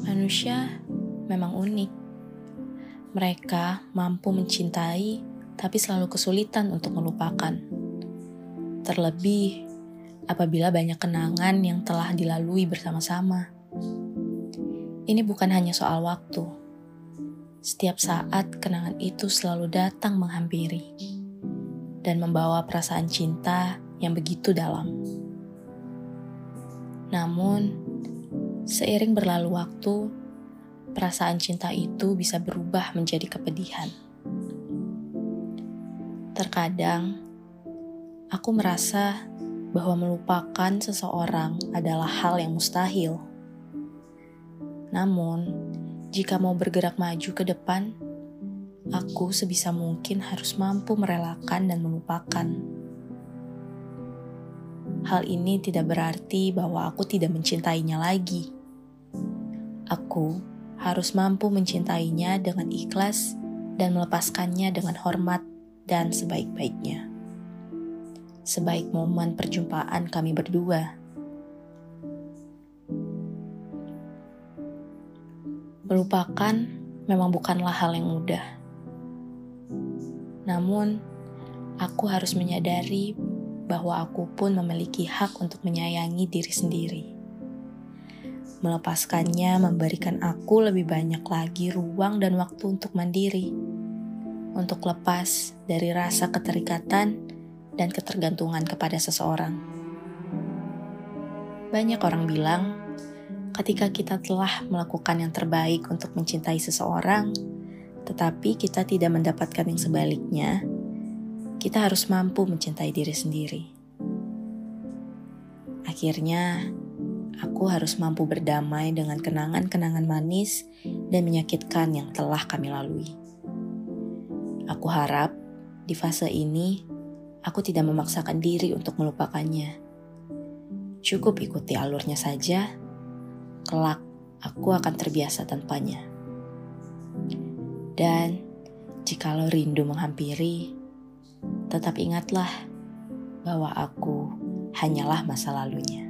Manusia memang unik. Mereka mampu mencintai, tapi selalu kesulitan untuk melupakan. Terlebih apabila banyak kenangan yang telah dilalui bersama-sama. Ini bukan hanya soal waktu. Setiap saat kenangan itu selalu datang menghampiri dan membawa perasaan cinta yang begitu dalam. Namun, seiring berlalu waktu, perasaan cinta itu bisa berubah menjadi kepedihan. Terkadang, aku merasa bahwa melupakan seseorang adalah hal yang mustahil. Namun, jika mau bergerak maju ke depan, aku sebisa mungkin harus mampu merelakan dan melupakan. Hal ini tidak berarti bahwa aku tidak mencintainya lagi. Aku harus mampu mencintainya dengan ikhlas dan melepaskannya dengan hormat dan sebaik-baiknya. Sebaik momen perjumpaan kami berdua. Melupakan memang bukanlah hal yang mudah. Namun, aku harus menyadari bahwa aku pun memiliki hak untuk menyayangi diri sendiri. Melepaskannya memberikan aku lebih banyak lagi ruang dan waktu untuk mandiri, untuk lepas dari rasa keterikatan dan ketergantungan kepada seseorang. Banyak orang bilang, ketika kita telah melakukan yang terbaik untuk mencintai seseorang, tetapi kita tidak mendapatkan yang sebaliknya, kita harus mampu mencintai diri sendiri. Akhirnya, aku harus mampu berdamai dengan kenangan-kenangan manis dan menyakitkan yang telah kami lalui. Aku harap di fase ini, aku tidak memaksakan diri untuk melupakannya. Cukup ikuti alurnya saja kelak aku akan terbiasa tanpanya. Dan jikalau rindu menghampiri, tetap ingatlah bahwa aku hanyalah masa lalunya.